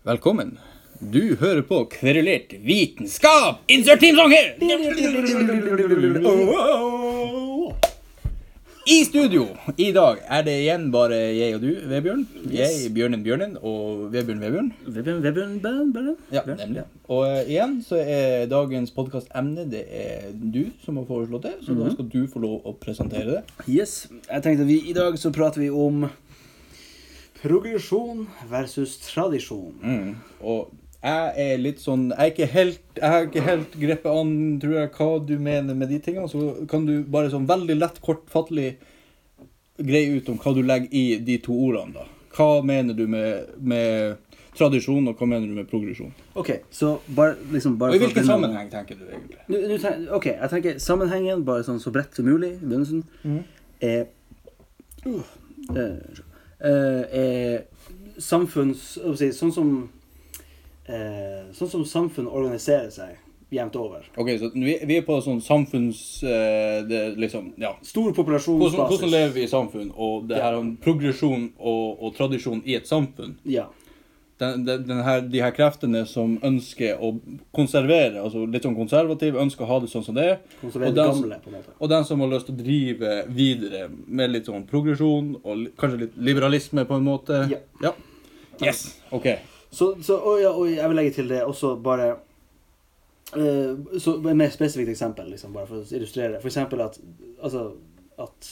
Velkommen. Du hører på Kverulert vitenskap! Insert teamsong her! I studio i dag er det igjen bare jeg og du, Vebjørn. Jeg, Bjørnen Bjørnen og Vebjørn Vebjørn. Vebjørn, Vebjørn, Bjørn, Bjørn. Ja, nemlig. Og eh, igjen så er dagens podkastemne det er du som har foreslått det, så da skal du få lov å presentere det. Yes. Jeg tenkte vi, I dag så prater vi om progresjon versus tradisjon. Mm. Og jeg er litt sånn Jeg, ikke helt, jeg har ikke helt grepet an tror jeg, hva du mener med de tingene. Så kan du bare sånn veldig lett, kortfattelig greie ut om hva du legger i de to ordene. da. Hva mener du med, med tradisjon, og hva mener du med progresjon? Ok, så bare liksom bare Og i hvilken sammenheng tenker du egentlig? Nå- nå tenker, ok, jeg tenker sammenhengen, bare sånn så bredt som mulig i begynnelsen, mm. er uh, eh, er samfunns... å si, Sånn som eh, Sånn som samfunn organiserer seg jevnt over. Ok, så vi, vi er på sånn samfunns... eh, det, liksom, ja. Stor populasjonsbasis. hvordan lever vi i samfunn, og det her om progresjon og, og tradisjon i et samfunn. Ja. Den, den, den her, de her kreftene som ønsker å konservere, altså litt sånn konservativ, ønsker å ha det sånn som det er. Konservere Og det den- gamle, på en måte. Og den som har lyst til å drive videre med litt sånn progresjon og li- kanskje litt liberalisme på en måte. Ja. Yes. OK. Så, så og, ja, og jeg vil legge til det også bare uh, så Et mer spesifikt eksempel, liksom, bare for å illustrere. For eksempel at Altså at,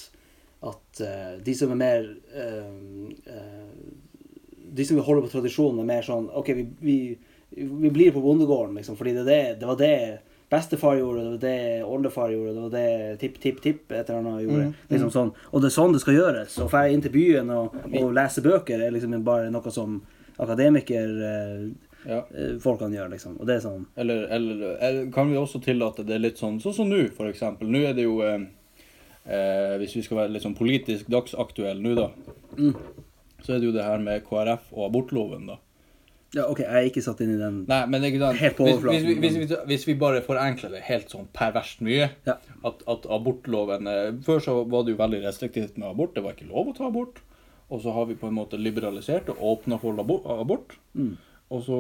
at uh, de som er mer uh, eh, De som holder holde på tradisjonen, er mer sånn OK, vi, vi, vi blir på bondegården, liksom, fordi det, det, det var det bestefar gjorde, det var det oldefar gjorde, det var det tipp-tipp-tipp et eller annet gjorde. Mm, Liksom sånn. Og det er sånn det skal gjøres. Å dra inn til byen og, og lese bøker er liksom bare noe som akademiker eh, Ja. eh, gjør, liksom. Og det er sånn Eller, eller, eller kan vi også tillate det litt sånn sånn som nå, for eksempel. Nå er det jo eh, eh, Hvis vi skal være litt sånn politisk dagsaktuelle nå, da, mm. Så er det jo det her med KrF og abortloven, da. Ja, OK, jeg er ikke satt inn i den. Nei, men ikke sant? Helt på hvis, overflaten. hvis, vi- hvis, vi, hvis vi bare forenkler det helt sånn perverst mye Ja. at, at abortloven eh, Før så var det jo veldig restriktivt med abort. Det var ikke lov å ta abort. Og så har vi på en måte liberalisert og åpna for abort. Mm. Og så,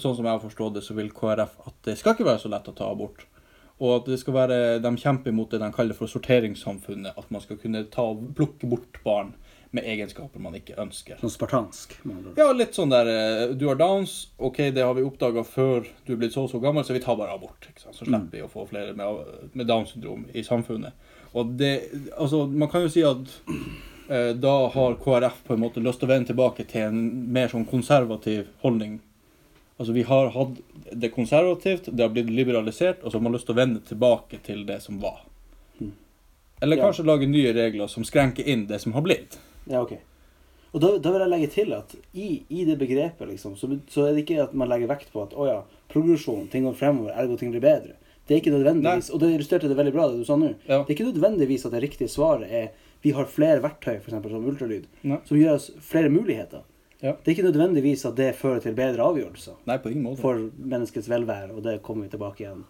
sånn som jeg har forstått det, så vil KrF at det skal ikke være så lett å ta abort. Og at det skal være, de kjemper mot det de kaller for sorteringssamfunnet. At man skal kunne ta, plukke bort barn med egenskaper man ikke ønsker. Sånn spartansk. Ja, litt sånn der eh, Du har downs. OK, det har vi oppdaga før du er blitt så så gammel, så vi tar bare abort. Så slipper vi å få flere med, med Downs syndrom i samfunnet. Og det Altså, man kan jo si at eh, da har KrF på en måte lyst til å vende tilbake til en mer sånn konservativ holdning. Altså, vi har hatt det konservativt, det har blitt liberalisert, og så har man lyst til å vende tilbake til det som var. Eller Ja. kanskje lage nye regler som skrenker inn det som har blitt. Ja, ok. Og da, da vil jeg legge til at i, i det begrepet, liksom, så, så er det ikke at man legger vekt på at å ja, progresjon, ting går fremover, ergo ting blir bedre. Det er ikke nødvendigvis, og det illustrerte det veldig bra, det du sa nå. Ja. Det er ikke nødvendigvis at det riktige svaret er vi har flere verktøy, f.eks. som ultralyd, Nei. som gir oss flere muligheter. Ja. Det er ikke nødvendigvis at det fører til bedre avgjørelser Nei, på ingen måte. for menneskets velvære, og det kommer vi tilbake igjen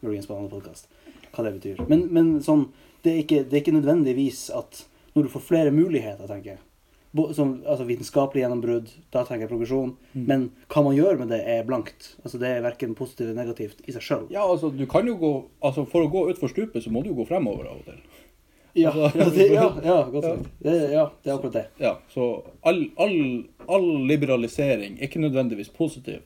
muligens på en annen podkast, hva det betyr. Men, men sånn, det er, ikke, det er ikke nødvendigvis at når du får flere muligheter, tenker jeg, som, altså vitenskapelig gjennombrudd, da tenker jeg progresjon, Mm. men hva man gjør med det, er blankt. Altså Det er verken positivt eller negativt i seg sjøl. Ja, altså, du kan jo gå Altså, for å gå utfor stupet, så må du jo gå fremover av og til. Ja, Altså- ja, det, ja, ja, godt Ja. Det, ja, det er akkurat det. Ja, så all, all, all liberalisering er ikke nødvendigvis positiv.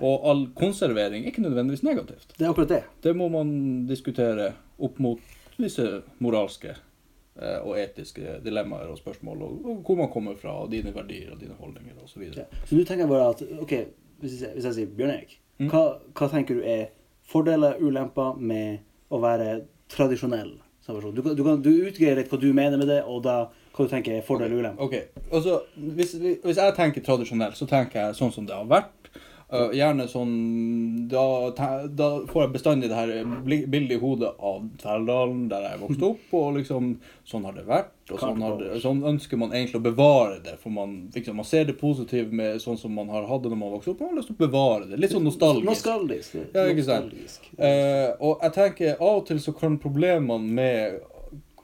Og all konservering er ikke nødvendigvis negativt. Det er akkurat det. Det må man diskutere opp mot visse moralske og etiske dilemmaer og spørsmål, og, og hvor man kommer fra, og dine verdier og dine holdninger osv. Ja. Så du tenker bare at OK, hvis jeg, hvis jeg sier Bjørn Erik, Mm. hva, hva tenker du er fordeler, ulemper med å være tradisjonell som person? Du, du, kan- du utgreier litt hva du mener med det, og da hva du tenker er fordeler og ulemper. Ok, altså, hvis, hvis jeg tenker tradisjonell, så tenker jeg sånn som det har vært. Uh, gjerne sånn da, da får jeg bestandig det her bildet i hodet av Tverrdalen, der jeg vokste opp. Og liksom, sånn har det vært. Og sånn, har det, sånn ønsker man egentlig å bevare det. For man, liksom, man ser det positive med sånn som man har hatt det når man vokste opp. Man har lyst til å bevare det. Litt sånn nostalgisk. Nostalgisk. Ja, ikke sant? Nostalgisk. Uh, og jeg tenker av og til så kan problemene med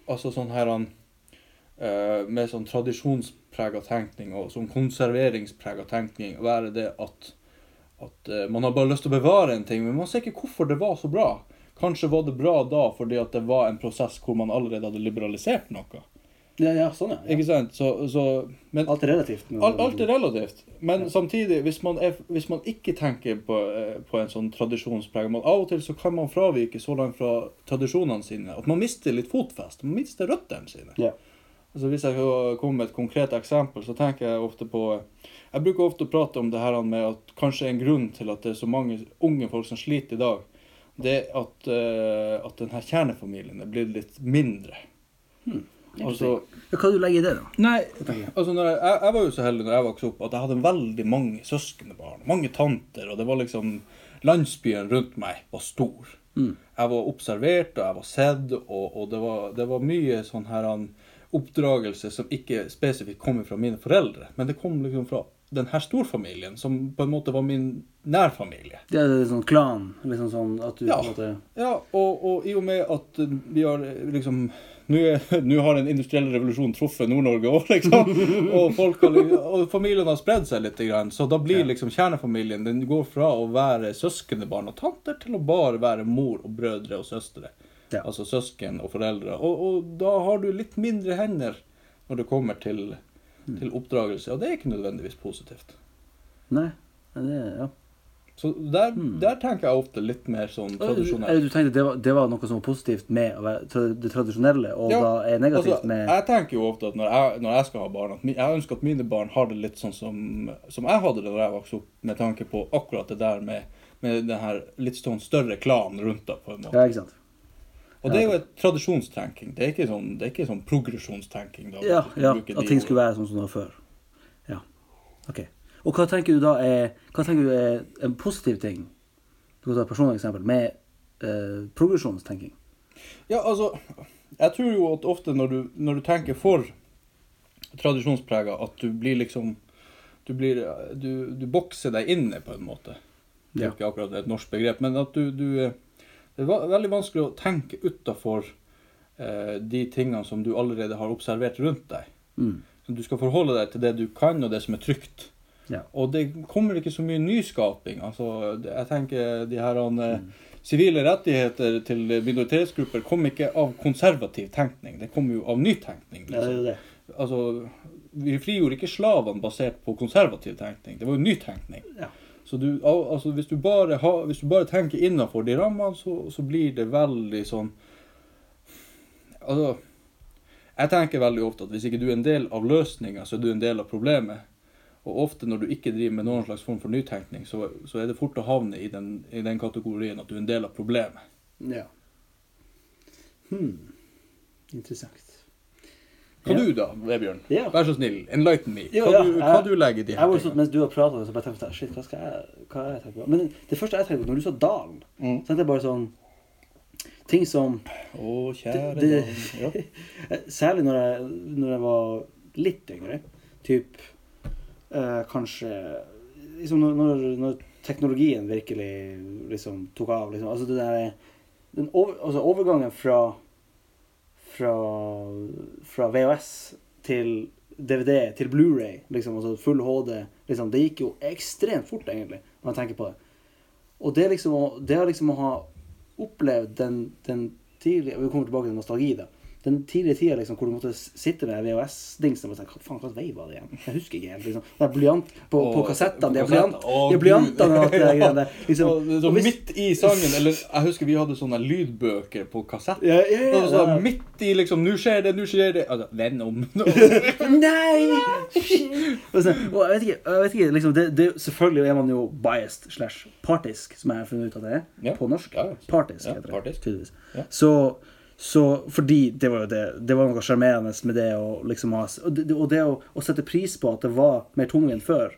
altså sånn her eh, med sånn tradisjonsprega tenkning og sånn konserveringsprega tenkning være det at at eh, man har bare lyst til å bevare en ting, men man ser ikke hvorfor det var så bra. Kanskje var det bra da fordi at det var en prosess hvor man allerede hadde liberalisert noe. Ja, ja, sånn, ja. Ikke sant? Så, så, men Alt er relativt. men- alt, alt er relativt. Men samtidig, hvis man, er, hvis man ikke tenker på, eh, på en sånn tradisjonspreg man, Av og til så kan man fravike så langt fra tradisjonene sine at man mister litt fotfest. Man mister røttene sine. Ja. Altså Hvis jeg kommer med et konkret eksempel, så tenker jeg ofte på Jeg bruker ofte å prate om det her med at kanskje en grunn til at det er så mange unge folk som sliter i dag, det er at, uh, at denne kjernefamilien er blitt litt mindre. Altså, Ja, Hva du legger i det, da? Nei, altså jeg, jeg, var jo så heldig når jeg vokste opp at jeg hadde veldig mange søskenbarn. Mange tanter, og det var liksom Landsbyen rundt meg var stor. Mm. Jeg var observert, og jeg var sett, og, og det, var, det var mye sånn her an, oppdragelse som ikke spesifikt kom fra mine foreldre, men det kom liksom fra den her storfamilien, som på en måte var min nærfamilie. Det er sånn klan? Liksom sånn at du Ja. på en måte Ja, og, og i og med at vi har eh, liksom Nå har en industriell revolusjon truffet Nord-Norge òg, liksom. Og, folk har, og familien har spredd seg litt. Så da blir liksom kjernefamilien Den går fra å være søskenbarn og tanter til å bare være mor og brødre og søstre. Ja. Altså søsken og foreldre. Og, og da har du litt mindre hender når det kommer til, Mm. til oppdragelse. Og det er ikke nødvendigvis positivt. Nei. Det, ja. Så der, Mm. der tenker jeg ofte litt mer sånn Eller tradisjonelt. du tenkte det var, det var noe som var positivt med det tradisjonelle, og Ja, da er negativt Altså, med Jeg tenker jo ofte at når jeg, når jeg skal ha barn, at jeg ønsker at mine barn har det litt sånn som, som jeg hadde det da jeg vokste opp, med tanke på akkurat det der med, med den her litt sånn større klanen rundt deg, på en måte. Ja, ikke sant? Og det er jo et tradisjonstenking. Det er ikke sånn, det er ikke sånn progresjonstenking. da. Ja, ja at ting skulle være sånn som det var før. Ja. OK. Og hva tenker du da er Hva tenker du er en positiv ting? Du kan ta et personlig eksempel med eh, progresjonstenking. Ja, altså, jeg tror jo at ofte når du, når du tenker for tradisjonsprega, at du blir liksom Du, blir, du, du bokser deg inne, på en måte. Det er Ja. ikke akkurat et norsk begrep, men at du, du eh, Det er veldig vanskelig å tenke utafor eh, de tingene som du allerede har observert rundt deg. Mm. Du skal forholde deg til det du kan, og det som er trygt. Ja. Og det kommer ikke så mye nyskaping. Altså, jeg tenker de her Mm. eh, Sivile rettigheter til minoritetsgrupper kom ikke av konservativ tenkning, det kom jo av nytenkning. Ja, det er Liksom. det. Altså, vi frigjorde ikke slavene basert på konservativ tenkning, det var jo nytenkning. Ja. Så du, altså, hvis, du bare ha, hvis du bare tenker innafor de rammene, så, så blir det veldig sånn Altså, jeg tenker veldig ofte at hvis ikke du er en del av løsninga, så er du en del av problemet. Og ofte når du ikke driver med noen slags form for nytenkning, så, så er det fort å havne i den, i den kategorien at du er en del av problemet. Ja. Hmm. Interessant. Hva Ja. du da, Vebjørn? Ja. Vær så snill, enlighten me. Hva, ja, du, hva jeg- du legger i de her sånn, tingene? Mens du har pratet, så bare tenkte jeg shit, hva skal jeg, hva jeg tenker på? Men det første jeg tenkte på, når du sa dalen, Mm. så tenkte jeg bare sånn Ting som Å, kjære Det- det- Ja. Særlig når jeg, når jeg var litt yngre. Typ eh, kanskje liksom når, når, når teknologien virkelig liksom tok av. Liksom. Altså det der, den over, altså overgangen fra, fra, fra VHS til DVD til Blu-ray, liksom, altså full HD, liksom, det gikk jo ekstremt fort, egentlig, når man tenker på det. Og det, liksom, det liksom å ha opplevd den, den tidlige Vi kommer tilbake til nostalgi, da. Den tidlige tida liksom, hvor du måtte sitte med VHS-dingsen og tenke faen, hva vei var det igjen? Jeg husker ikke helt. liksom. Det er blyant på, på kassettene. Det er blyant, det er de blyantene og alt det greiene. Liksom. Så hvis- midt i sangen, eller jeg husker vi hadde sånne lydbøker på kassett. Ja, ja, ja, så midt i liksom, nå skjer det, nå skjer det. Altså, Venom. Nei! og, så, og jeg vet ikke, jeg vet ikke liksom, det, det, Selvfølgelig er man jo biased slash partisk, som jeg har funnet ut at det er på norsk. Partisk, heter det. partisk. Så, så fordi det var jo det Det var noe sjarmerende med det å liksom ha Og det, og det å, å sette pris på at det var mer tungvint før.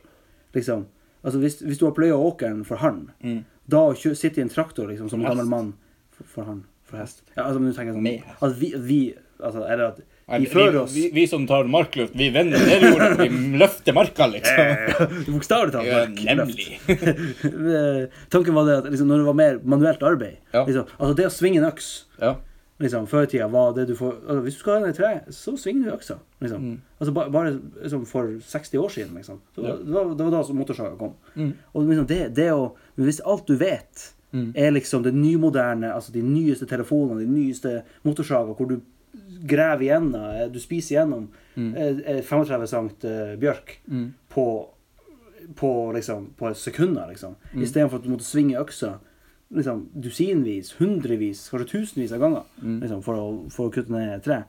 Liksom. Altså hvis, hvis du har pløya åkeren for han, Mm. da å sitte i en traktor liksom, som en gammel mann for, for hånd For hest. Ja, altså, men du tenker sånn. At vi, vi altså, Eller at vi fører oss vi, vi som tar markluft, vi vender det vi. Vi løfter marka, liksom. Bokstavelig talt. Ja, nemlig. Tanken var det at liksom, når det var mer manuelt arbeid Ja. liksom, Altså det å svinge en øks Ja. Liksom, før i tida var det du får altså, Hvis du skal ha den i tre, så svinger du øksa. Liksom. Mm. Altså ba, bare liksom, for 60 år siden, liksom. Så, Ja. det, var, det var da som motorsaga kom. Mm. Og liksom, det, det å men Hvis alt du vet, Mm. er liksom det nymoderne, altså de nyeste telefonene, de nyeste motorsaga, hvor du graver igjennom, eh, du spiser igjennom Mm. eh, eh, 35 sankt eh, bjørk Mm. på, på, liksom, på sekunder, liksom. Mm. Istedenfor at du måtte svinge øksa liksom, dusinvis, hundrevis, kanskje tusenvis av ganger Mm. liksom, for, å, for å kutte ned et tre.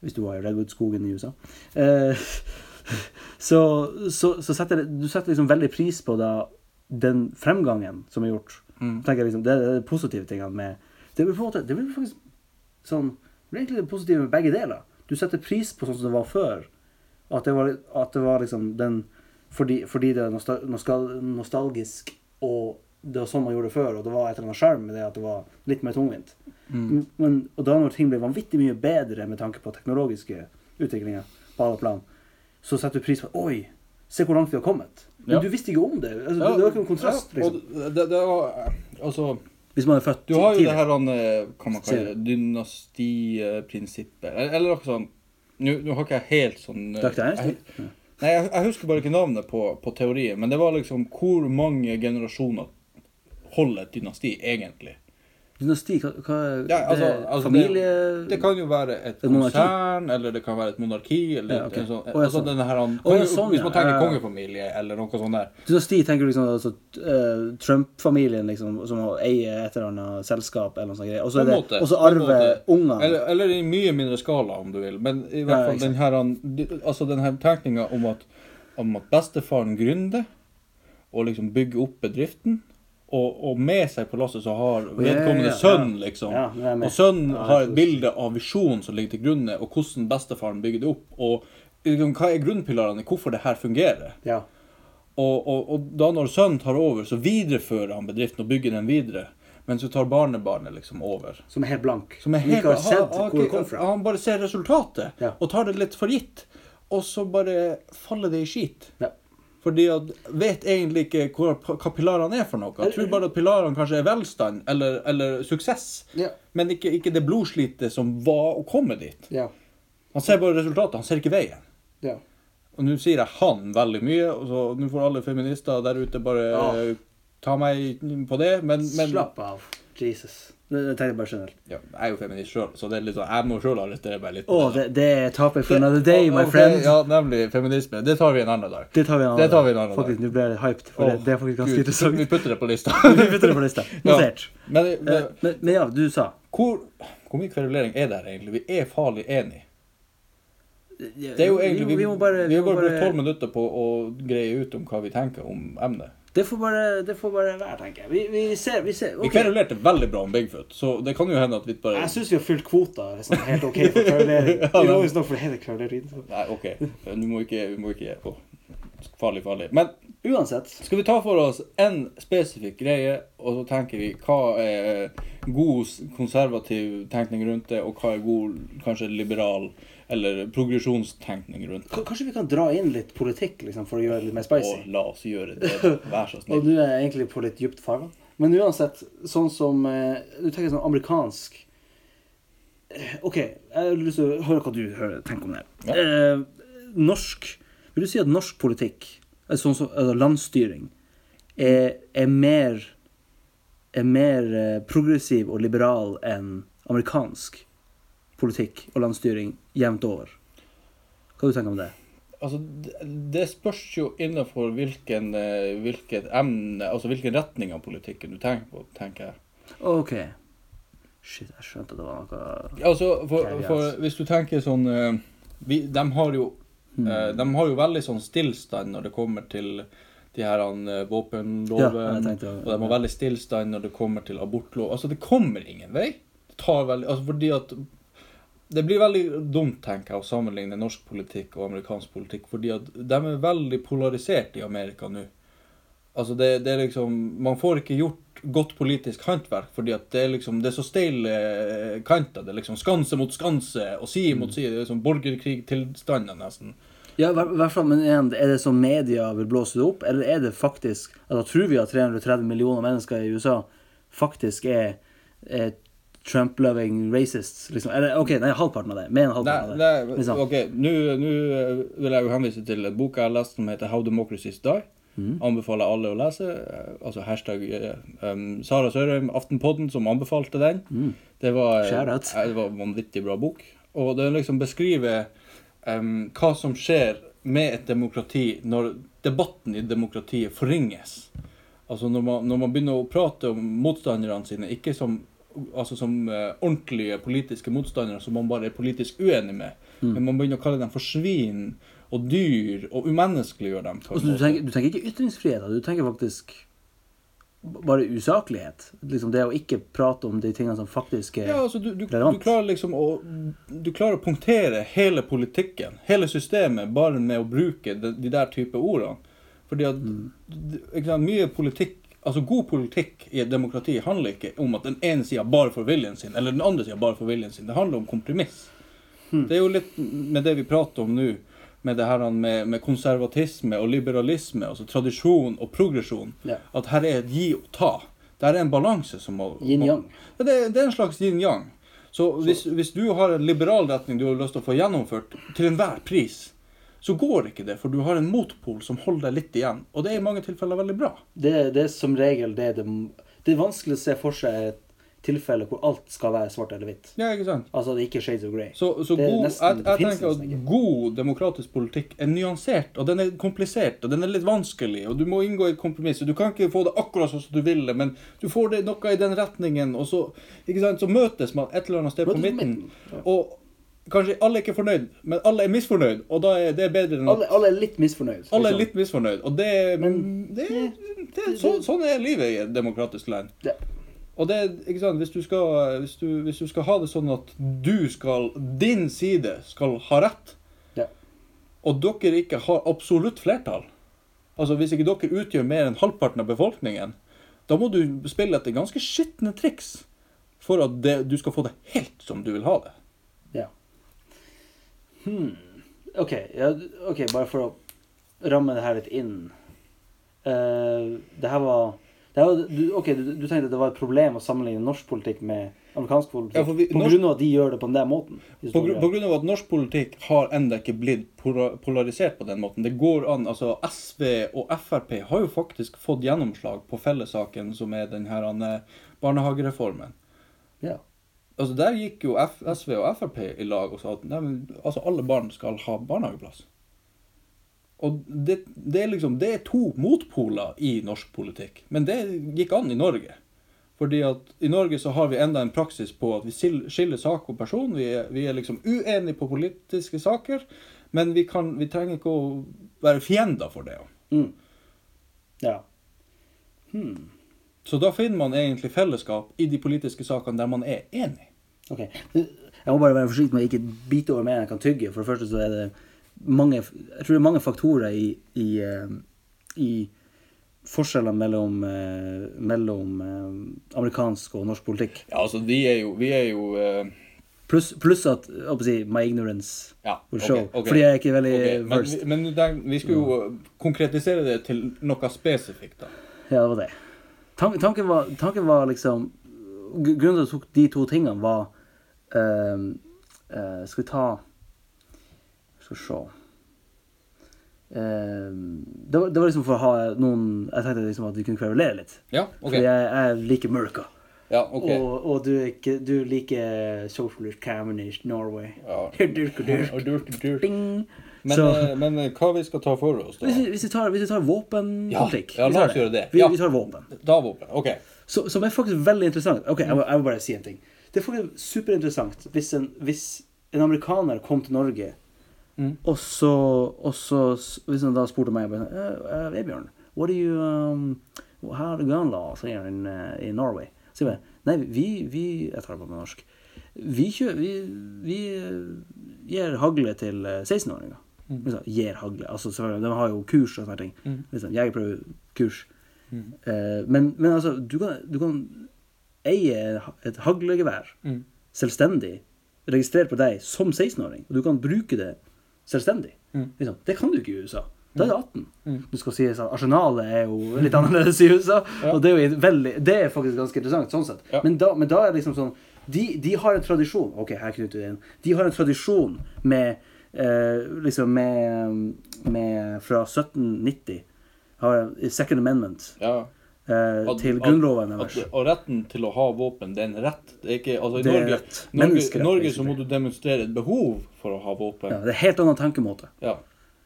Hvis du var i Redwood-skogen i USA. Eh, så så, så setter du setter liksom veldig pris på da, den fremgangen som er gjort. Mm. tenker jeg liksom, Det er de positive tingene med Det blir på en måte, det blir faktisk sånn Det blir egentlig det positive med begge deler. Du setter pris på sånn som det var før. At det var, at det var liksom den fordi, fordi det er nostal, nostal, nostalgisk, og det var sånn man gjorde det før, og det var et eller annet sjarm med det at det var litt mer tungvint. Mm. Men, og da når ting blir vanvittig mye bedre med tanke på teknologiske utviklinger på alle plan, så setter du pris på Oi, se hvor langt vi har kommet. Men Ja. du visste ikke om det. Altså, Ja, det var ikke noen kontrast. ja, Liksom. det, det var, altså, Hvis man er født du har jo tidlig. det her, han, eh, man kaller det, dynastiprinsippet, eller, eller noe sånt. Nå nå har ikke jeg helt sånn eh, Dr. Einstein? Nei, jeg, jeg husker bare ikke navnet på, på teorien, men det var liksom hvor mange generasjoner holder et dynasti egentlig? Dynasti, hva, hva Ja, altså, det, altså, Familie Det kan jo være et, Et konsern, eller det kan være et monarki, eller Ja, okay. sånn, altså sånn. denne her, han, konge, sånn, Hvis man tenker kongefamilie, eller noe sånt der. Dynasti tenker du liksom altså, eh, Trump-familien liksom, som eier et eller annet selskap eller noe sånt. greier. Og så er det- måte, og så arver ungene. Eller, eller i mye mindre skala, om du vil. Men i hvert fall ja, den her, han- altså den her tenkninga om at, om at bestefaren gründer og liksom bygger opp bedriften. Og, og med seg på lasset så har vedkommende sønn, liksom. Og sønnen har et bilde av visjonen som ligger til grunne, og hvordan bestefaren bygger det opp. Og liksom, hva er grunnpilarene i hvorfor det her fungerer. Ja. Og, og, og da når sønnen tar over, så viderefører han bedriften og bygger den videre. Men så tar barnebarnet liksom over. Som er helt blank. Som er helt, har sett han, hvor det kom fra. han bare ser resultatet, Ja. og tar det litt for gitt. Og så bare faller det i skit. Ja. Fordi at vet egentlig ikke hvor, hva pilarene er for noe. Jeg tror bare at pilarene kanskje er velstand eller, eller suksess. Ja. Men ikke, ikke det blodslitet som var å komme dit. Ja. Han ser bare resultatet, han ser ikke veien. ja. Og nå sier jeg 'han' veldig mye, og så nå får alle feminister der ute bare ta meg på det. Men, men Slapp av. Jesus. Det, det tenker jeg bare generelt. ja, jeg er jo feminist sjøl, så det er litt sånn, jeg må sjøl arrestere meg litt. Å, det, da. det, det er topic for another day, my okay, friend. Ja, nemlig feminisme. Det tar vi en annen dag. Det tar vi en annen Det tar vi en annen Faktisk, Nå ble jeg hyped, for oh, det, det er faktisk ganske interessant. Vi putter det på lista. Vi putter det på lista. Notert. Men, Eh, men Men, men ja, du sa hvor, hvor mye kverulering er det her egentlig? Vi er farlig enige. Det er jo egentlig, vi, vi, må bare, vi må bare brukt bare tolv minutter på å greie ut om hva vi tenker om emnet. Det, får bare det får bare være, tenker jeg. Vi, vi ser, vi ser. Vi ok. kverulerte veldig bra om Bigfoot, så det kan jo hende at vi bare Jeg syns vi har fylt kvota liksom, helt OK for kverulering. Ja, Vi må jo snakke for hele. Nei, OK. Du må ikke, vi må ikke oh. farlig, farlig. Men Uansett. skal vi ta for oss en spesifikk greie, og så tenker vi hva er god konservativ tenkning rundt det, og hva er god kanskje liberal eller progresjonstenkning rundt det? Kanskje vi kan dra inn litt politikk liksom, for å gjøre det litt mer spicy? Og la oss gjøre det. Vær så Og du er egentlig på litt dypt farvann. Men uansett, sånn som eh, Du tenker sånn amerikansk Eh, OK, jeg har lyst til å høre hva du tenker om det. Ja. Eh, norsk Vil du si at norsk politikk, eh, sånn som altså landsstyring, er, er mer er mer progressiv og liberal enn amerikansk politikk og landsstyring jevnt over? Hva du tenker om det? Altså, det- spørs jo innenfor hvilken, eh, hvilket emne, altså hvilken retning av politikken du tenker på, tenker jeg. OK. Shit, jeg skjønte at det var noe Altså, for, for hvis du tenker sånn eh, vi, De har jo Hmm. eh, De har jo veldig sånn stillstand når det kommer til de her våpenloven. Ja, og de har veldig stillstand når det kommer til abortlov. Altså, det kommer ingen vei. Det tar veldig Altså, fordi at Det blir veldig dumt, tenker jeg, å sammenligne norsk politikk og amerikansk politikk, fordi at de er veldig polarisert i Amerika nå. Altså, det, det er liksom Man får ikke gjort godt politisk håndverk, fordi at det er liksom Det er så steile kanter. Det er liksom skanse mot skanse og side mot side. Det er liksom borgerkrigtilstander, nesten. Ja, hvert fall, men igjen, er det som media vil blåse det opp, eller er det faktisk altså, Tror vi at 330 millioner mennesker i USA faktisk er, er Trump-loving racists. Liksom. Eller OK, nei, halvparten av det. Mer enn halvparten Nei, av det. Liksom. ok, nå vil jeg jo henvise til boka bok jeg har lest som heter How Democracies Die. Mm. Anbefaler alle å lese. Altså hashtag um, Sara Sørheim, Aftenpodden, som anbefalte den. Mm. Det var, eh, det var en vanvittig bra bok. Og den liksom beskriver um, hva som skjer med et demokrati når debatten i demokratiet forringes. Altså når man, når man begynner å prate om motstanderne sine, ikke som, altså som eh, ordentlige politiske motstandere som man bare er politisk uenig med, Mm. men man begynner å kalle dem for svin og dyr og umenneskeliggjøre dem. Altså, du, tenker, du tenker ikke ytringsfrihet, da. du tenker faktisk bare usaklighet. Liksom det å ikke prate om de tingene som faktisk er Ja, altså du, du, du klarer liksom å Du klarer å punktere hele politikken, hele systemet, bare med å bruke de, de der type ordene. Fordi at Mm. sant, mye politikk Altså god politikk i et demokrati handler ikke om at den ene sida bare får viljen sin, eller den andre sida bare får viljen sin. Det handler om kompromiss. Hmm. Det er jo litt med det vi prater om nå, med det her med, med konservatisme og liberalisme, altså tradisjon og progresjon. Ja. At her er et gi og ta. Det er en balanse som må yin-yang. ja, det, det er en slags yin-yang. Så hvis, hvis du har en liberal retning du har lyst til å få gjennomført til enhver pris, så går ikke det, for du har en motpol som holder deg litt igjen. Og det er i mange tilfeller veldig bra. Det, det er som regel det det Det er vanskelig å se for seg et tilfelle hvor alt skal være svart eller hvitt. Ja, ikke sant? Altså det er ikke shades of grey. Så, så god, nesten- jeg, jeg tenker at god demokratisk politikk er nyansert, og den er komplisert, og den er litt vanskelig, og du må inngå i et kompromiss. Du kan ikke få det akkurat sånn som du vil men du får det noe i den retningen, og så, ikke sant, så møtes man et eller annet sted på midten. Og kanskje alle er ikke fornøyd, men alle er misfornøyd, og da er det bedre enn at Alle, alle er litt misfornøyd. Alle er liksom. litt misfornøyd, og det, Men- det, det, så, Sånn er livet i et demokratisk land. Ja. Og det, ikke sant, hvis du, skal, hvis, du, hvis du skal ha det sånn at du skal, din side skal ha rett, Ja. og dere ikke har absolutt flertall, altså hvis ikke dere utgjør mer enn halvparten av befolkningen, da må du spille etter ganske skitne triks for at det, du skal få det helt som du vil ha det. Hmm. OK, ja, ok, bare for å ramme det her litt inn. Uh, det her var, det her var du, Ok, du, du tenkte det var et problem å sammenligne norsk politikk med amerikansk politikk Ja, vi- på norsk- grunn av at de gjør det på den måten? På, på grunn av at norsk politikk har ennå ikke blitt polarisert på den måten. Det går an, altså SV og Frp har jo faktisk fått gjennomslag på fellessaken som er denne eh, barnehagereformen. Altså Der gikk jo F SV og Frp i lag og sa at nei, men, altså, alle barn skal ha barnehageplass. Og det, det er liksom, det er to motpoler i norsk politikk. Men det gikk an i Norge. Fordi at i Norge så har vi enda en praksis på at vi skiller sak og person. Vi er, vi er liksom uenige på politiske saker, men vi, kan, vi trenger ikke å være fiender for det. Mm. Ja. Hmm. Så da finner man egentlig fellesskap i de politiske sakene der man er enig. Ok. Jeg må bare være forsiktig med å ikke bite over mer enn jeg kan tygge. For det første så er det mange Jeg tror det er mange faktorer i, i, eh, i forskjeller mellom, eh, mellom eh, amerikansk og norsk politikk. Ja, altså vi er jo, vi er jo uh... Pluss plus at si, my ignorance Ja, will ok, Okay, okay. Fordi jeg er ikke veldig okay, Men, versed. vi- men der, vi skulle jo konkretisere det til noe spesifikt, da. Ja, det var det. Tanken, tanken, var, tanken var liksom Grunnen til at jeg tok de to tingene, var ehm, uh, Skal vi ta Skal vi se Ehm, det, var, det var liksom for å ha noen Jeg tenkte liksom at vi kunne kverulere litt. Ja, ok. For jeg, jeg liker Murka. Ja, ok. Og, og du, ikke, du liker Socialist Communist Norway. Ja. Dirk og dirk. Og dyrt. Ding. Men, Så- eh, men eh, hva vi skal ta for oss, da? Hvis vi, hvis vi tar, hvis vi tar våpenpolitikk Ja, ja, la oss gjøre det. Vi, Ja. vi tar våpen. Da våpen. OK. Så, som er faktisk veldig interessant. Ok, jeg må, jeg må bare si en ting. Det er faktisk superinteressant hvis en, hvis en amerikaner kom til Norge, Mm. og så, og så Hvis han da spurte meg uh, uh, what do you um, How are the gun laws here in, uh, in Norway? Så jeg bare, nei, vi, vi Jeg tar det på med norsk. Vi, kjø, vi, vi eh, gir hagle til eh, 16-åringer. Mm. Liksom, gir hagle. Altså, selvfølgelig, de har jo kurs og sånne ting. Mm. Liksom, Jegerprøvekurs. Mm. Eh, men, men altså, du kan, du kan eie et haglegevær Mm. selvstendig, registrert på deg som 16-åring, og du kan bruke det selvstendig. Mm. Liksom. Det kan du ikke i USA. Da er det 18. Mm. Du skal si at Arsenalet er jo litt annerledes i USA, Ja. og det er jo veldig, det er faktisk ganske interessant sånn sett. Ja. Men, da, men da er det liksom sånn de, de har en tradisjon Ok, her knytter vi inn. De har en tradisjon med Liksom med, med Fra 1790 har Second Amendment Ja. eh, At- til grunnloven deres. og retten til å ha våpen, det er en rett. Det er ikke, altså, I Det Norge. Norge, Norge så må du demonstrere et behov for å ha våpen. Ja, det er en helt annen tenkemåte. Ja.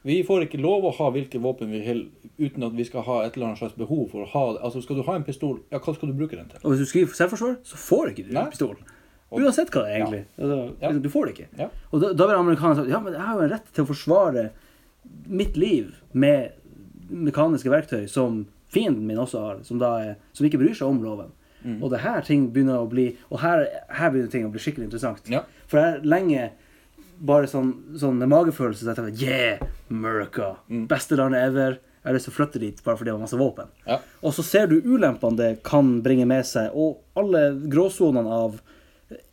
Vi får ikke lov å ha hvilke våpen vi vil uten at vi skal ha et eller annet slags behov for å ha det. Altså, skal du ha en pistol, ja, hva skal du bruke den til? Og hvis du skriver selvforsvar, så får ikke du Nei. en pistol. Og- Uansett hva det er, egentlig. Altså, Ja. liksom, Du får det ikke. Ja. Og da, da vil amerikanerne si ja, men jeg har jo en rett til å forsvare mitt liv med mekaniske verktøy som fienden min også har, som, er, som ikke bryr seg om loven. Mm. Og det her ting begynner å bli Og her, her begynner ting å bli skikkelig interessant. Ja. For jeg lenge bare sånn, sånn magefølelse så jeg tenker, Yeah, America! Mm. Beste landet ever. Jeg har lyst til å flytte dit bare fordi det var masse våpen. Ja. Og så ser du ulempene det kan bringe med seg, og alle gråsonene av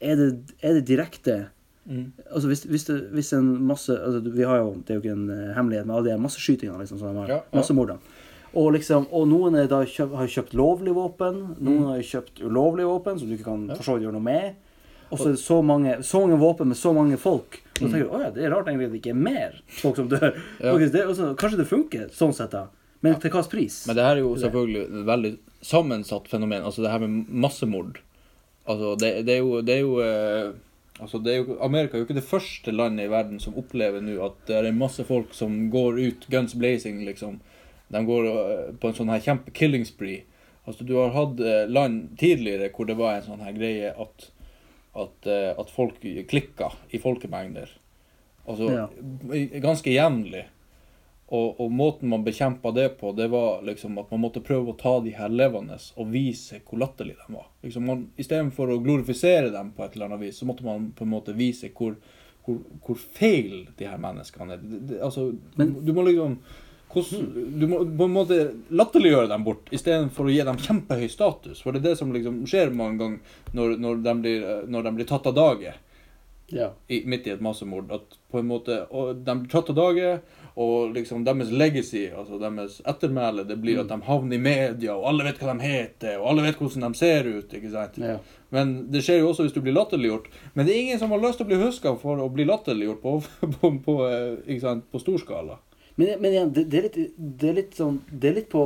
Er det, er det direkte Mm. Altså hvis, hvis, det, hvis en masse altså Vi har jo, Det er jo ikke en eh, hemmelighet med alle de her masseskytingene. Liksom, som de har, Ja, ja. Massemordene. Og, liksom, og noen kjøpt, har kjøpt lovlig våpen, noen har kjøpt ulovlig våpen, som du ikke kan Mm. Ja. for så vidt gjøre noe med. Og så er det så mange, så mange våpen med så mange folk. Og så Mm. tenker du, mm. ja, det er rart egentlig at det ikke er mer folk som dør. Ja. Det, også, kanskje det funker sånn sett, da. Men til hvilken pris? Men det her er jo selvfølgelig et veldig sammensatt fenomen. Altså det her med massemord. Altså det, det er jo, det er jo eh, Altså det er jo, Amerika er jo ikke det første landet i verden som opplever nå at det er masse folk som går ut guns blazing, liksom. De går eh, på en sånn her kjempe killing spree. Altså Du har hatt eh, land tidligere hvor det var en sånn her greie at, at, eh, at folk klikka i folkemengder. Altså Ja. ganske jevnlig. Og, og måten man bekjempa det på, det var liksom at man måtte prøve å ta de her levende og vise hvor latterlige de var. Liksom man, Istedenfor å glorifisere dem på et eller annet vis, så måtte man på en måte vise hvor, hvor, hvor feil de her menneskene er. Det, det, altså, Men- du må liksom hvordan, Du må på en måte latterliggjøre dem bort istedenfor å gi dem kjempehøy status. For det er det som liksom skjer mange ganger når, når, de, blir, når de blir tatt av dage Ja. i, midt i et massemord. At på en måte, og De blir tatt av dage, og liksom deres legacy, altså deres ettermæle, det blir at de havner i media, og alle vet hva de heter, og alle vet hvordan de ser ut. ikke sant? ja. Men det skjer jo også hvis du blir latterliggjort. Men det er ingen som har lyst til å bli huska for å bli latterliggjort på, på, på, eh, på stor skala. Men, men igjen, det, det, er litt, det, er litt sånn, det er litt på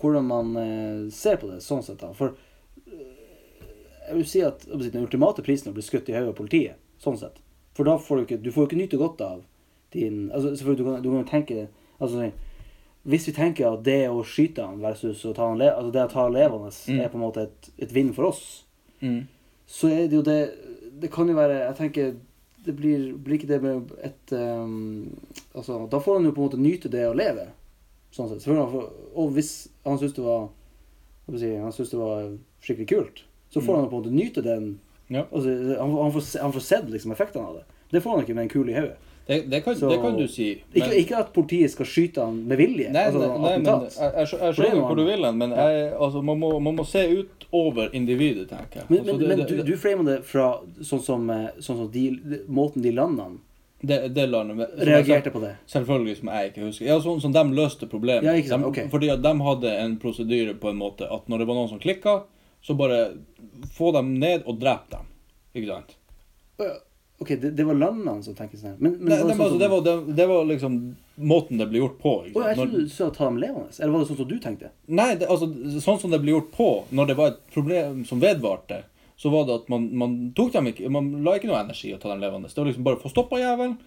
hvordan man eh, ser på det, sånn sett. da. For eh, jeg vil si at den ultimate prisen er å bli skutt i hodet av politiet. Sånn sett. For da får du ikke, du får jo ikke nyte godt av din altså selvfølgelig Du kan, du kan jo tenke altså, sånn, Hvis vi tenker at det å skyte han versus å ta han le, altså det å ta levende Mm. er på en måte et, et vinn for oss, så er det jo det Det kan jo være Jeg tenker det blir, blir ikke det med et um, Altså, da får han jo på en måte nyte det å leve. Sånn sett. Selvfølgelig, får- Og hvis han syns det var si, Han synes det var skikkelig kult, så får Mm. han jo på en måte nyte den Ja. altså, han, han, får, han får sett liksom effektene av det. Det får han ikke med en kule i hodet. Det, det, det kan du si. Ikke, ikke at politiet skal skyte han med vilje. Nei, altså, nei, nei men jeg, jeg, jeg er skjønner hvor du vil hen, men jeg, altså, man, må, man må se ut over individet, tenker jeg. men, Altså, men, det, men du, du framer det fra sånn som, eh, sånn som de, måten de landene det, det landet men- reagerte på det. Selvfølgelig, som jeg ikke husker. Ja, sånn som de løste problemet. Ja, De- ok. Fordi at de hadde en prosedyre på en måte at når det var noen som klikka, så bare få dem ned og drep dem. Ikke sant? Ok, det, det var landene som tenkte sånn. Men, men Nei, var det sånn altså, som- det, var, det, det var liksom måten det ble gjort på. Ikke Å, jeg sant? trodde du sa ta dem levende. Eller var det sånn som du tenkte? nei, altså, sånn som det ble gjort på når det var et problem som vedvarte, så var det at man, man tok dem ikke Man la ikke noe energi i å ta dem levende. Det var liksom bare få stoppa jævelen,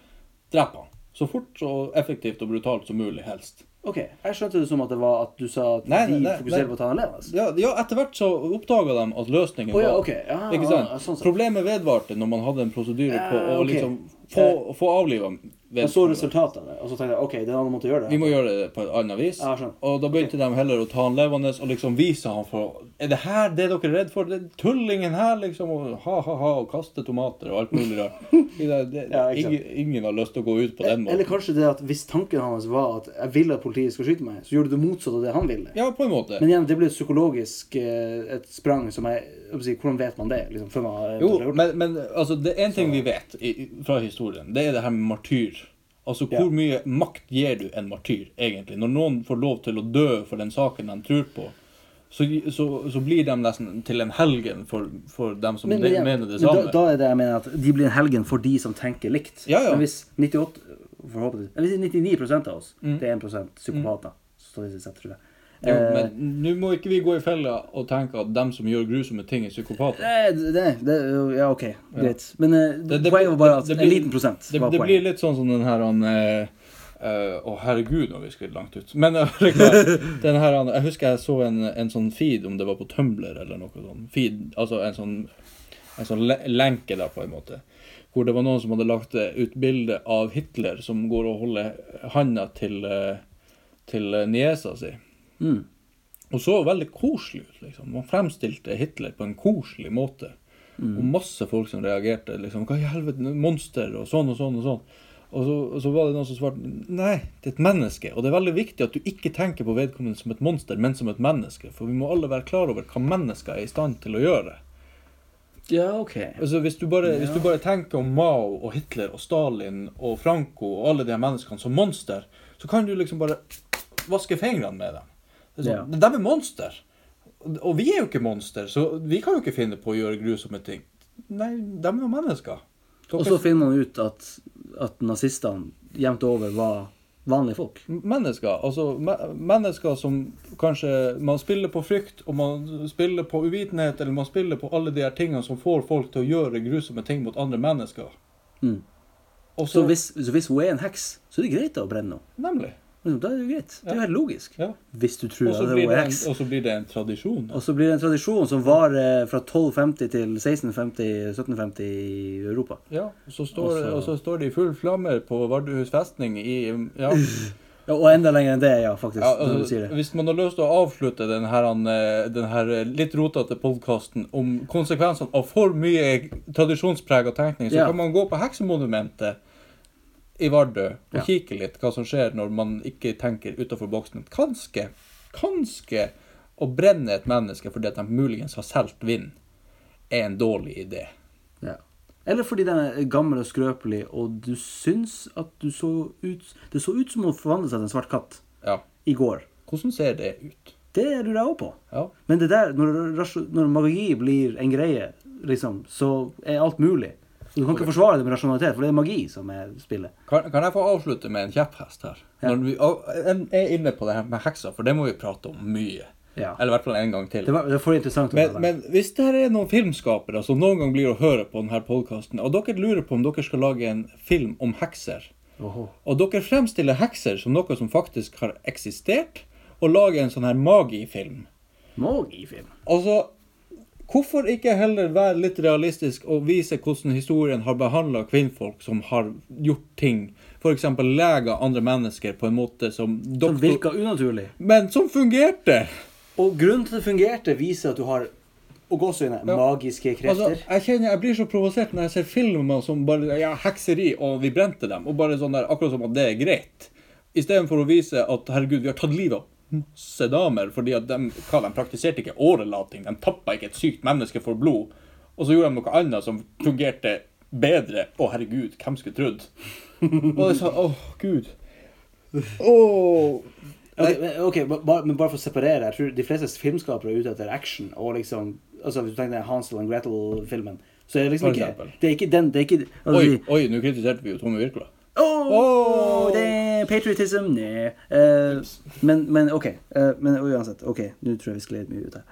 drepe han. Så fort og effektivt og brutalt som mulig, helst. Ok, jeg skjønte det som at det var at du sa at Nei, de nei, fokuserer nei. på å ta dem levende. Ja, ja etter hvert så oppdaga de at løsningen oh, ja, var ok. Ja, Ikke sant? sånn sett. Problemet vedvarte når man hadde en prosedyre på å okay. liksom få, få avliva Jeg så resultatene, og så tenkte jeg ok, det er en annen måte å gjøre det. Vi må gjøre det på et annet vis. Ja. Og da begynte de heller å ta han levende og liksom vise han for Er det her det dere er redd for? Er tullingen her, liksom. Og ha-ha-ha, og kaste tomater og alt mulig rart. Ja, ingen, ingen har lyst til å gå ut på den måten. Eller kanskje det at hvis tanken hans var at jeg ville at politiet skal skyte meg, så gjorde du det motsatte av det han ville. Ja, på en måte. Men igjen, det blir psykologisk eh, et sprang som jeg, jeg Hvordan vet man det? Liksom, man Jo, men, men altså, det er en ting vi vet i- fra historien. Det er det her med martyr. Altså, Ja. hvor mye makt gir du en martyr, egentlig? Når noen får lov til å dø for den saken de tror på. så, så, så blir de nesten til en helgen for, for dem som Men, de, men, mener det men samme. da, da er det jeg mener at de blir en helgen for de som tenker likt. Ja, ja. Men hvis 98 forhåpentligvis, eller hvis 99 av oss, Mm. det er 1% psykopater, statistisk sett, tror jeg. Jo, Eh, men nå må ikke vi gå i fella og tenke at dem som gjør grusomme ting, er psykopater. Det, det, det, ja, OK, greit. Men eh, Det- poenget var bare at en liten prosent Det, var det blir litt sånn som den her han, å, uh, Å, herregud, nå vi sklidd langt ut. Men eh, den her, han, jeg husker jeg så en, en sånn feed, om det var på Tumblr eller noe sånt. Feed, altså en sånn, en sånn le- lenke, da, på en måte. Hvor det var noen som hadde lagt eh, ut bilde av Hitler som går og holder handa til, eh, til eh, niesa si. Mm. Og så veldig koselig ut, liksom. Man fremstilte Hitler på en koselig måte. Og masse folk som reagerte. liksom, Hva i helvete, monster, og sånn og sånn og sånn. Og så, og så var det noen som svarte nei, det er et menneske. Og det er veldig viktig at du ikke tenker på vedkommende som et monster, men som et menneske. For vi må alle være klar over hva mennesker er i stand til å gjøre. Ja, OK. Altså Hvis du bare, hvis du bare tenker om Mao og Hitler og Stalin og Franco og alle de menneskene som monster, så kan du liksom bare vaske fingrene med dem. Det er sånn, De er monster. Og vi er jo ikke monster, så vi kan jo ikke finne på å gjøre grusomme ting. Nei, de er jo mennesker. Og så finner man ut at, at nazistene jevnt over var vanlige folk. Mennesker, altså me mennesker som kanskje Man spiller på frykt, og man spiller på uvitenhet, eller man spiller på alle de her tingene som får folk til å gjøre grusomme ting mot andre mennesker. Mm. Også... Så hvis, så hvis hun er en heks, så er det greit å brenne henne. Nemlig. Men Da er det jo greit. Det er jo helt logisk. Ja. Hvis du tror Og at det er en- og så blir det en tradisjon. Og så blir det en tradisjon som varer fra 1250 til 1650-1750 i Europa. Ja, og så, står, Også... og så står det i full flammer på Vardøhus festning i Ja. Ja, og enda lenger enn det, ja, faktisk. ja når du altså, sier det. hvis man har lyst til å avslutte den her, eh, den her litt rotete podkasten om konsekvensene av for mye tradisjonsprega tenkning, så kan man gå på Heksemonumentet i Vardø og Ja. kikke litt hva som skjer når man ikke tenker utafor boksen. Kanskje, kanskje å brenne et menneske fordi at de muligens har solgt vind, er en dårlig idé. Ja. Eller fordi den er gammel og skrøpelig, og du syns at du så ut Det så ut som hun forvandlet seg til en svart katt Ja. i går. Hvordan ser det ut? Det lurer jeg òg på. Ja. Men det der, når, når magi blir en greie, liksom, så er alt mulig. Du kan ikke forsvare det med rasjonalitet, for det er magi som er spillet. Kan, kan jeg få avslutte med en kjepphest her? Ja. Når vi er inne på det her med hekser, for det må vi prate om mye. Ja. Eller i hvert fall en gang til. Det, var, det for interessant. Men, men hvis det her er noen filmskapere som noen gang blir å høre på denne podkasten, og dere lurer på om dere skal lage en film om hekser, Oho. og dere fremstiller hekser som noe som faktisk har eksistert, og lager en sånn her magifilm Magifilm. Altså, hvorfor ikke heller være litt realistisk og vise hvordan historien har behandla kvinnfolk som har gjort ting, f.eks. leger andre mennesker på en måte som doktor... Som virka unaturlig. Men som fungerte! Og grunnen til at det fungerte, viser at du har og også Ja. magiske krefter. Altså, jeg kjenner jeg blir så provosert når jeg ser filmer som bare ja, hekseri, og vi brente dem, og bare sånn der, akkurat som at det er greit. Istedenfor å vise at herregud, vi har tatt livet av masse damer fordi at de, hva, de praktiserte ikke årelating, de tappa ikke et sykt menneske for blod, og så gjorde de noe annet som fungerte bedre. Å, herregud, hvem skulle trodd? Og jeg sa, åh, gud. Åh. Ok, men- ok, ba- ba- men bare for å separere. Jeg tror de fleste filmskapere er ute etter action. Og liksom, altså Hvis du tenker deg Hansel and Gretel-filmen, så er det liksom ikke. Det er ikke den det er ikke, altså, Oi, oi, nå kritiserte vi jo Tommy Wirkola. Åh, oh! det er patriotism, nei. Uh, men, men OK. Uh, men uansett. ok, Nå tror jeg vi skled mye ut her.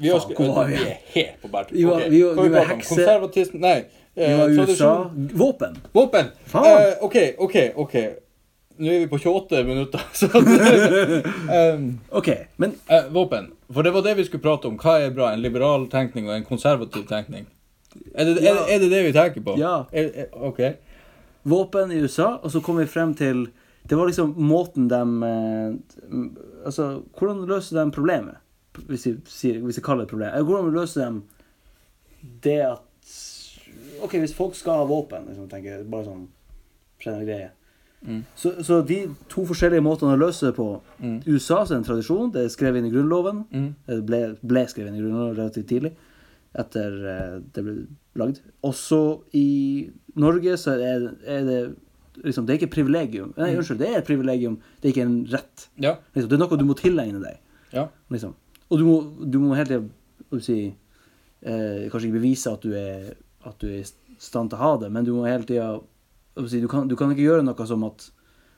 Vi, har, Faen, var vi? vi er helt på bærtur. Vi var- Ok, vi var- vi var hekse- Konservatisme Nei. Vi eh, var USA. Våpen. Våpen! Faen. Eh, OK, OK, OK. Nå er vi på 28 minutter, så um, OK. Men eh, Våpen. For det var det vi skulle prate om. Hva er bra? En liberal tenkning og en konservativ tenkning? Er det er, Ja. det- er det det vi tenker på? Ja. Er, er, OK. Våpen i USA, og så kom vi frem til Det var liksom måten de eh, Altså, hvordan løser de problemet? Hvis vi, sier, hvis vi kaller det et problem. Hvordan løser de det at OK, hvis folk skal ha våpen, liksom, tenker jeg, bare sånn generell greie. Mm. Så, så de to forskjellige måtene å løse det på Mm. USA så er det en tradisjon. Det er skrevet inn i Grunnloven. Mm. Det ble, ble skrevet inn i Grunnloven relativt tidlig etter eh, det ble lagd. Også i Norge så er, er det liksom Det er ikke et privilegium. Nei, Mm. unnskyld, det er et privilegium, det er ikke en rett. Ja. Liksom, det er noe du må tilegne deg. Ja. Liksom. Og du må, du må hele tida si, eh, Kanskje ikke bevise at du, er, at du er i stand til å ha det, men du må hele tida si, du, kan, du kan ikke gjøre noe som at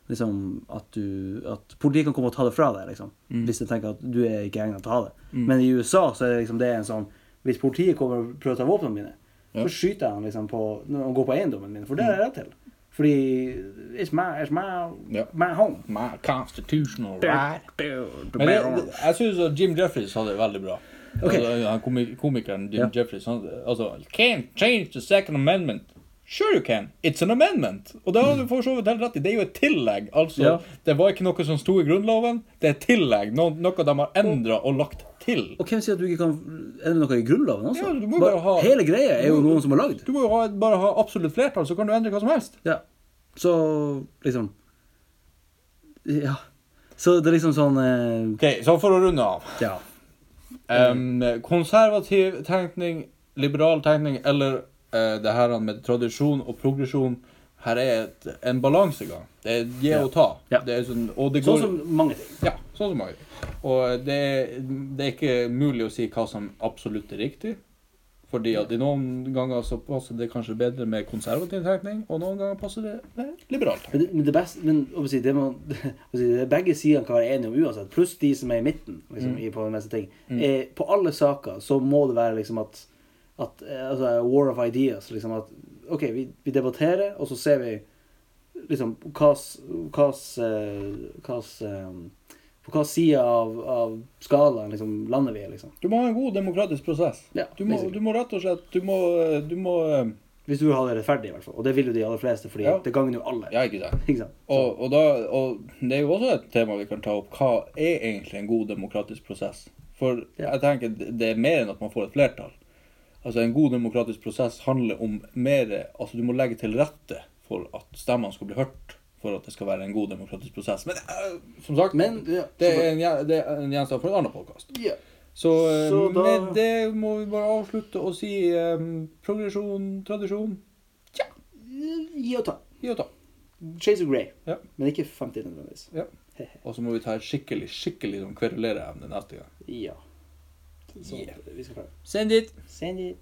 liksom, at, du, at politiet kan komme og ta det fra deg, liksom. Mm. Hvis de tenker at du er ikke egnet til å ha det. Mm. Men i USA så er det liksom det er en sånn Hvis politiet kommer og prøver å ta våpnene mine, Ja. så skyter jeg han liksom på når han går på eiendommen min, for det har jeg rett til. Fordi it's my, it's my, yeah. my home. My constitutional right. Men jeg, jeg syns Jim Jeffries hadde det veldig bra. Okay. Altså, han komikeren Jim yeah. Jeffries han, altså, Can't change the second amendment. Sure you can. It's an amendment. Og det har du for så vidt helt rett i. Det er jo et tillegg. Altså, yeah. Det var ikke noe som sto i Grunnloven. Det er et tillegg. Noe, noe de har endra og lagt til. Og hvem sier at du ikke kan Er det noe i Grunnloven også? Ja, du må Bare- bare ha- Hele greia er jo noen som har lagd. Du må jo ha, bare ha absolutt flertall, så kan du endre hva som helst. Ja. Så liksom Ja. Så det er liksom sånn eh, Ok, Så for å runde av. Ja. Um, konservativ tenkning, liberal tenkning eller uh, det her med tradisjon og progresjon. Her er et, en balansegang. Det er gi og ta. Ja. Det er sånn, og det går, Sånn som mange ting. Ja, sånn som mange. Og det, det er ikke mulig å si hva som absolutt er riktig. Fordi at i noen ganger så passer det kanskje bedre med konservativ tenkning, og noen ganger passer det med liberal tenkning. Men det, beste men, si, det man, si, det Begge sider kan være enige om uansett, pluss de som er i midten liksom, Mm. i, på de meste ting. Mm. Eh, på alle saker så må det være liksom at, at eh, altså, War of ideas. Liksom at OK, vi, vi debatterer, og så ser vi liksom hvilken På hva side av, av skalaen liksom, lander vi? liksom. Du må ha en god demokratisk prosess. Ja, Du må, du må rett og slett Du må, du må eh, Hvis du vil ha det rettferdig, i hvert fall. Og det vil jo de aller fleste, fordi Ja. det gagner jo alle. Ja, ikke sant. Ikke sant? Og, og, da, og det er jo også et tema vi kan ta opp. Hva er egentlig en god demokratisk prosess? For Ja. jeg tenker det er mer enn at man får et flertall. Altså En god demokratisk prosess handler om mer Altså du må legge til rette for at stemmene skal bli hørt for at det skal være en god demokratisk prosess. Men uh, som sagt, Men ja, det, er en, det er en gjenstand for en annen podkast. ja. Så, eh, Så da- med det må vi bare avslutte og si um, progresjon, tradisjon Gi og ta. Gi og ta. Shades of Grey. Ja. Men ikke 50 nødvendigvis. Og så må vi ta et skikkelig skikkelig sånn kverulereevne neste gang. Ja. Så Yeah. vi skal klare. Send it! Send it.